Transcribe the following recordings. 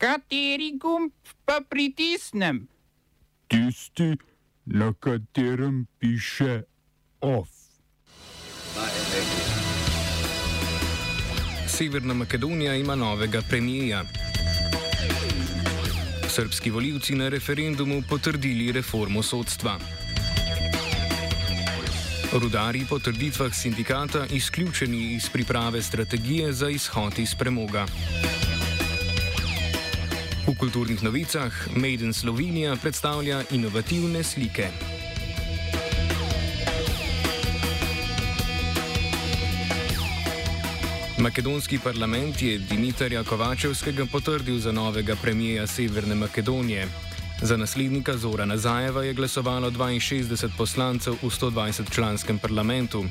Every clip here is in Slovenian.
Kateri gumb pa pritisnem? Tisti, na katerem piše OF. Severna Makedonija ima novega premijeja. Srbski voljivci na referendumu potrdili reformo sodstva. Rudari po trditvah sindikata izključeni iz priprave strategije za izhod iz premoga. V kulturnih novicah Maiden Slovenija predstavlja inovativne slike. Makedonski parlament je Dimitarja Kovačevskega potrdil za novega premijeja Severne Makedonije. Za naslednika Zora Nazajeva je glasovalo 62 poslancev v 120 članskem parlamentu.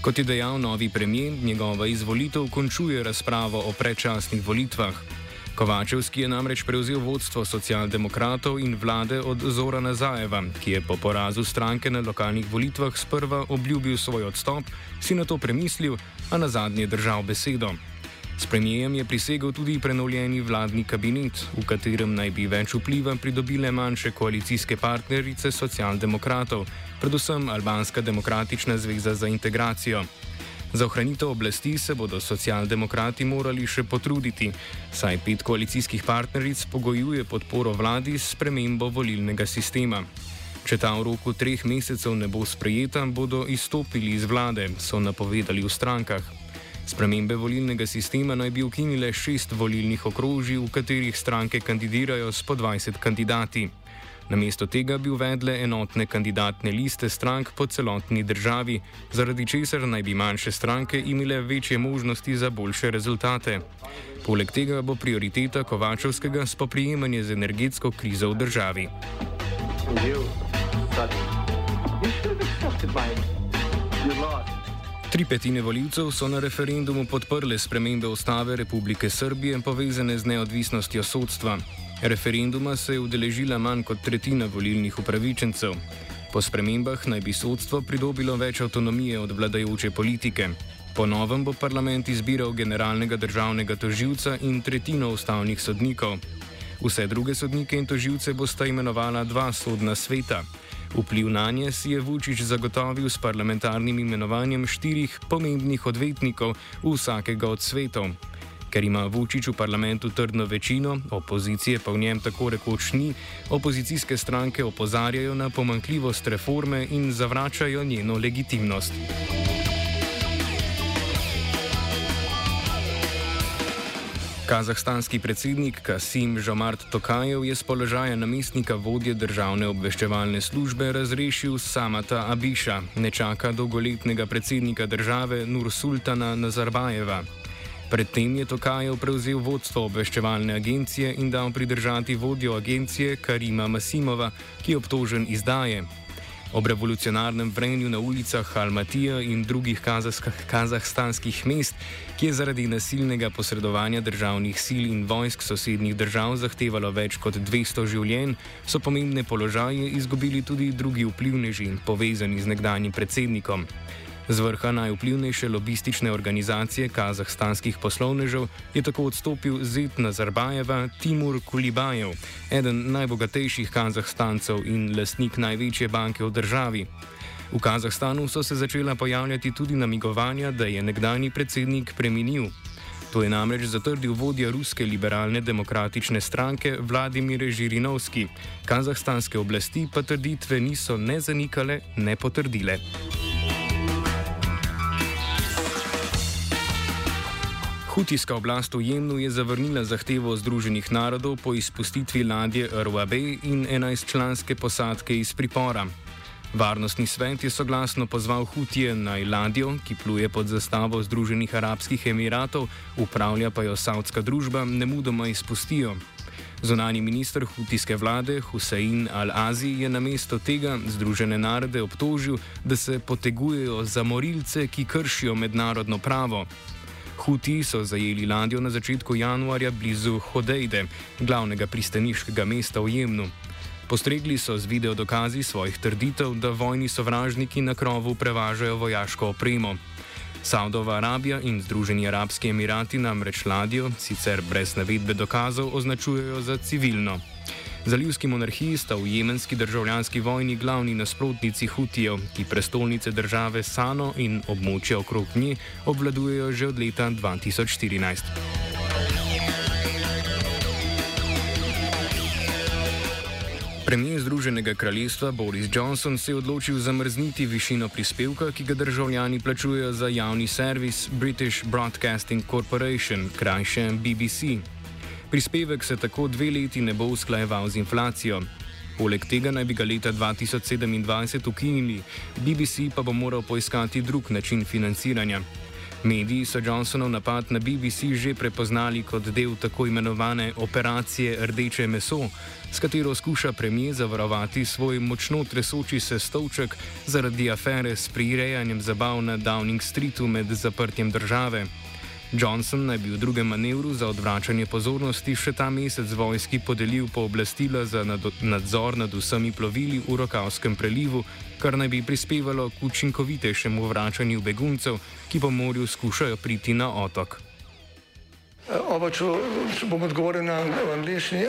Kot je dejal novi premijer, njegova izvolitev končuje razpravo o predčasnih volitvah. Kovačevski je namreč prevzel vodstvo socialdemokratov in vlade od Zora Nazajeva, ki je po porazu stranke na lokalnih volitvah sprva obljubil svoj odstop, si na to premislil, a na zadnje držal besedo. S premijejem je prisegel tudi prenovljeni vladni kabinet, v katerem naj bi več vpliva pridobile manjše koalicijske partnerice socialdemokratov, predvsem Albanska demokratična zveza za integracijo. Za ohranitev oblasti se bodo socialdemokrati morali še potruditi, saj pet koalicijskih partneric pogojuje podporo vladi s premembo volilnega sistema. Če ta v roku treh mesecev ne bo sprejeta, bodo izstopili iz vlade, so napovedali v strankah. Spremembe volilnega sistema naj bi ukinile šest volilnih okrožij, v katerih stranke kandidirajo s po 20 kandidati. Namesto tega bi uvedle enotne kandidatne liste strank po celotni državi, zaradi česar naj bi manjše stranke imele večje možnosti za boljše rezultate. Poleg tega bo prioriteta Kovačevskega spoprijemanje z energetsko krizo v državi. Tri petine voljivcev so na referendumu podprle spremembe ustave Republike Srbije povezane z neodvisnostjo sodstva. Referenduma se je udeležila manj kot tretjina volilnih upravičencev. Po spremembah naj bi sodstvo pridobilo več avtonomije od vladajoče politike. Po novem bo parlament izbiral generalnega državnega toživca in tretjino ustavnih sodnikov. Vse druge sodnike in toživce bosta imenovala dva sodna sveta. Vpliv na nje si je Vučić zagotovil s parlamentarnim imenovanjem štirih pomembnih odvetnikov vsakega od svetov. Ker ima Vučić v parlamentu trdno večino, opozicije pa v njem tako rekoč ni, opozicijske stranke opozarjajo na pomankljivost reforme in zavračajo njeno legitimnost. Kazahstanski predsednik Kasim Žomart Tokajev je z položaja namestnika vodje državne obveščevalne službe razrešil Samata Abiša, nečaka dolgoletnega predsednika države Nursultana Nazarbajeva. Predtem je Tokajev prevzel vodstvo obveščevalne agencije in dal pridržati vodjo agencije Karima Masimova, ki je obtožen izdaje. Ob revolucionarnem vrenju na ulicah Almatija in drugih kazahstanskih mest, ki je zaradi nasilnega posredovanja državnih sil in vojsk sosednjih držav zahtevalo več kot 200 življenj, so pomembne položaje izgubili tudi drugi vplivneži, povezani z nekdanjim predsednikom. Z vrha najvplivnejše lobistične organizacije kazahstanskih poslovnežev je tako odstopil Zed Nazarbajeva Timur Kulibajev, eden najbogatejših kazahstancev in lastnik največje banke v državi. V Kazahstanu so se začela pojavljati tudi namigovanja, da je nekdani predsednik preminil. To je namreč zatrdil vodja ruske liberalne demokratične stranke Vladimir Žirinovski. Kazahstanske oblasti pa trditve niso ne zanikale, ne potrdile. Hutijska oblast v Jemnu je zavrnila zahtevo Združenih narodov po izpustitvi ladje RWB in 11-članske posadke iz pripora. Varnostni svet je soglasno pozval Hutije naj ladjo, ki pluje pod zastavo Združenih arabskih emiratov, upravlja pa jo savdska družba, ne mudoma izpustijo. Zunani minister hutijske vlade Hussein al-Azi je namesto tega Združene narode obtožil, da se potegujejo za morilce, ki kršijo mednarodno pravo. Huti so zajeli ladjo na začetku januarja blizu Hodejde, glavnega pristaniškega mesta v Jemnu. Postregli so z video dokazi svojih trditev, da vojni sovražniki na krovu prevažajo vojaško opremo. Saudova Arabija in Združeni arabski emirati namreč ladjo, sicer brez navedbe dokazov, označujejo za civilno. Zalivski monarhiji sta v jemenski državljanski vojni glavni nasprotnici Hutijev, ki prestolnice države Sano in območja okrog nje obvladujejo že od leta 2014. Premijer Združenega kraljestva Boris Johnson se je odločil zamrzniti višino prispevka, ki ga državljani plačujejo za javni servis British Broadcasting Corporation, krajše BBC. Prispevek se tako dve leti ne bo usklajeval z inflacijo. Poleg tega naj bi ga leta 2027 ukinili, BBC pa bo moral poiskati drug način financiranja. Mediji so Johnsonov napad na BBC že prepoznali kot del tako imenovane operacije Rdeče meso, s katero skuša premijer zavarovati svoj močno tresoči se stolček zaradi afere s prirejanjem zabav na Downing Streetu med zaprtjem države. Johnson naj bi v drugem manevru za odvračanje pozornosti še ta mesec vojski podelil pooblastila za nadzor nad vsemi plovili v Rokavskem prelivu, kar naj bi prispevalo k učinkovitejšemu vračanju beguncev, ki po morju skušajo priti na otok. Oba, če, če bom odgovoril na angliški.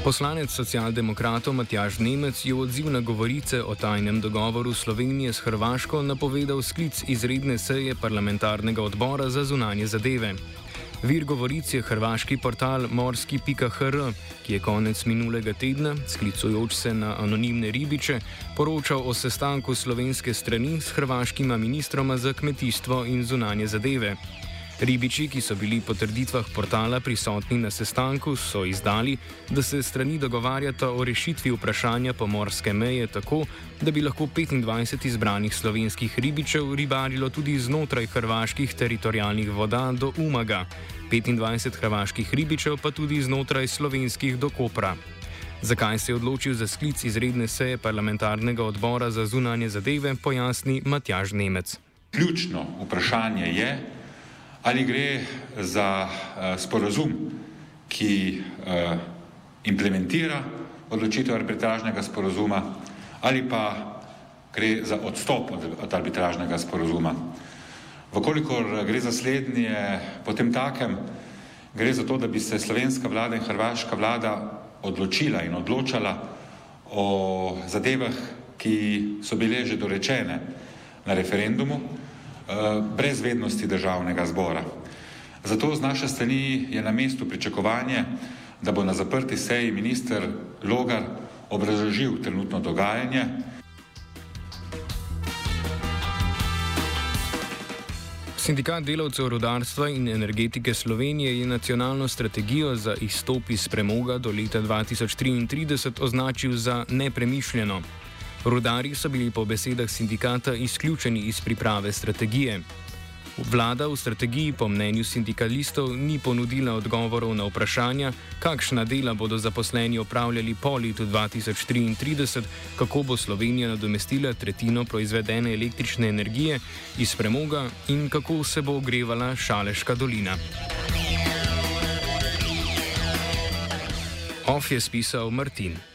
Poslanec socialdemokratov Matjaž Nemec je v odziv na govorice o tajnem dogovoru Slovenije s Hrvaško napovedal sklic izredne seje parlamentarnega odbora za zunanje zadeve. Vir govoric je hrvaški portal morski.hr, ki je konec minulega tedna, sklicujoč se na anonimne ribiče, poročal o sestanku slovenske strani s hrvaškima ministroma za kmetijstvo in zunanje zadeve. Ribiči, ki so bili po trditvah portala prisotni na sestanku, so izdali, da se strani dogovarjata o rešitvi vprašanja pomorske meje tako, da bi lahko 25 izbranih slovenskih ribičev ribarilo tudi znotraj hrvaških teritorijalnih voda do Umaga, 25 hrvaških ribičev pa tudi znotraj slovenskih do Kopra. Zakaj se je odločil za sklic izredne seje parlamentarnega odbora za zunanje zadeve, pojasni Matjaž Nemec. Ključno vprašanje je, ali gre za uh, sporazum, ki uh, implementira odločitev arbitražnega sporazuma, ali pa gre za odstop od, od arbitražnega sporazuma. Vkolikor gre za slednje, potem takem gre za to, da bi se slovenska vlada in hrvaška vlada odločila in odločala o zadevah, ki so bile že dorečene na referendumu, Eh, brez vednosti državnega zbora. Zato z naše strani je na mestu pričakovanje, da bo na zaprti seji minister Logar obrazložil trenutno dogajanje. Sindikat delavcev rodarstva in energetike Slovenije je nacionalno strategijo za izstop iz premoga do leta 2033 označil za nepremišljeno. Rudari so bili po besedah sindikata izključeni iz priprave strategije. Vlada v strategiji, po mnenju sindikalistov, ni ponudila odgovorov na vprašanja, kakšna dela bodo zaposleni opravljali po letu 2033, kako bo Slovenija nadomestila tretjino proizvedene električne energije iz premoga in kako se bo ogrevala Šaleška dolina. Of je spisal Martin.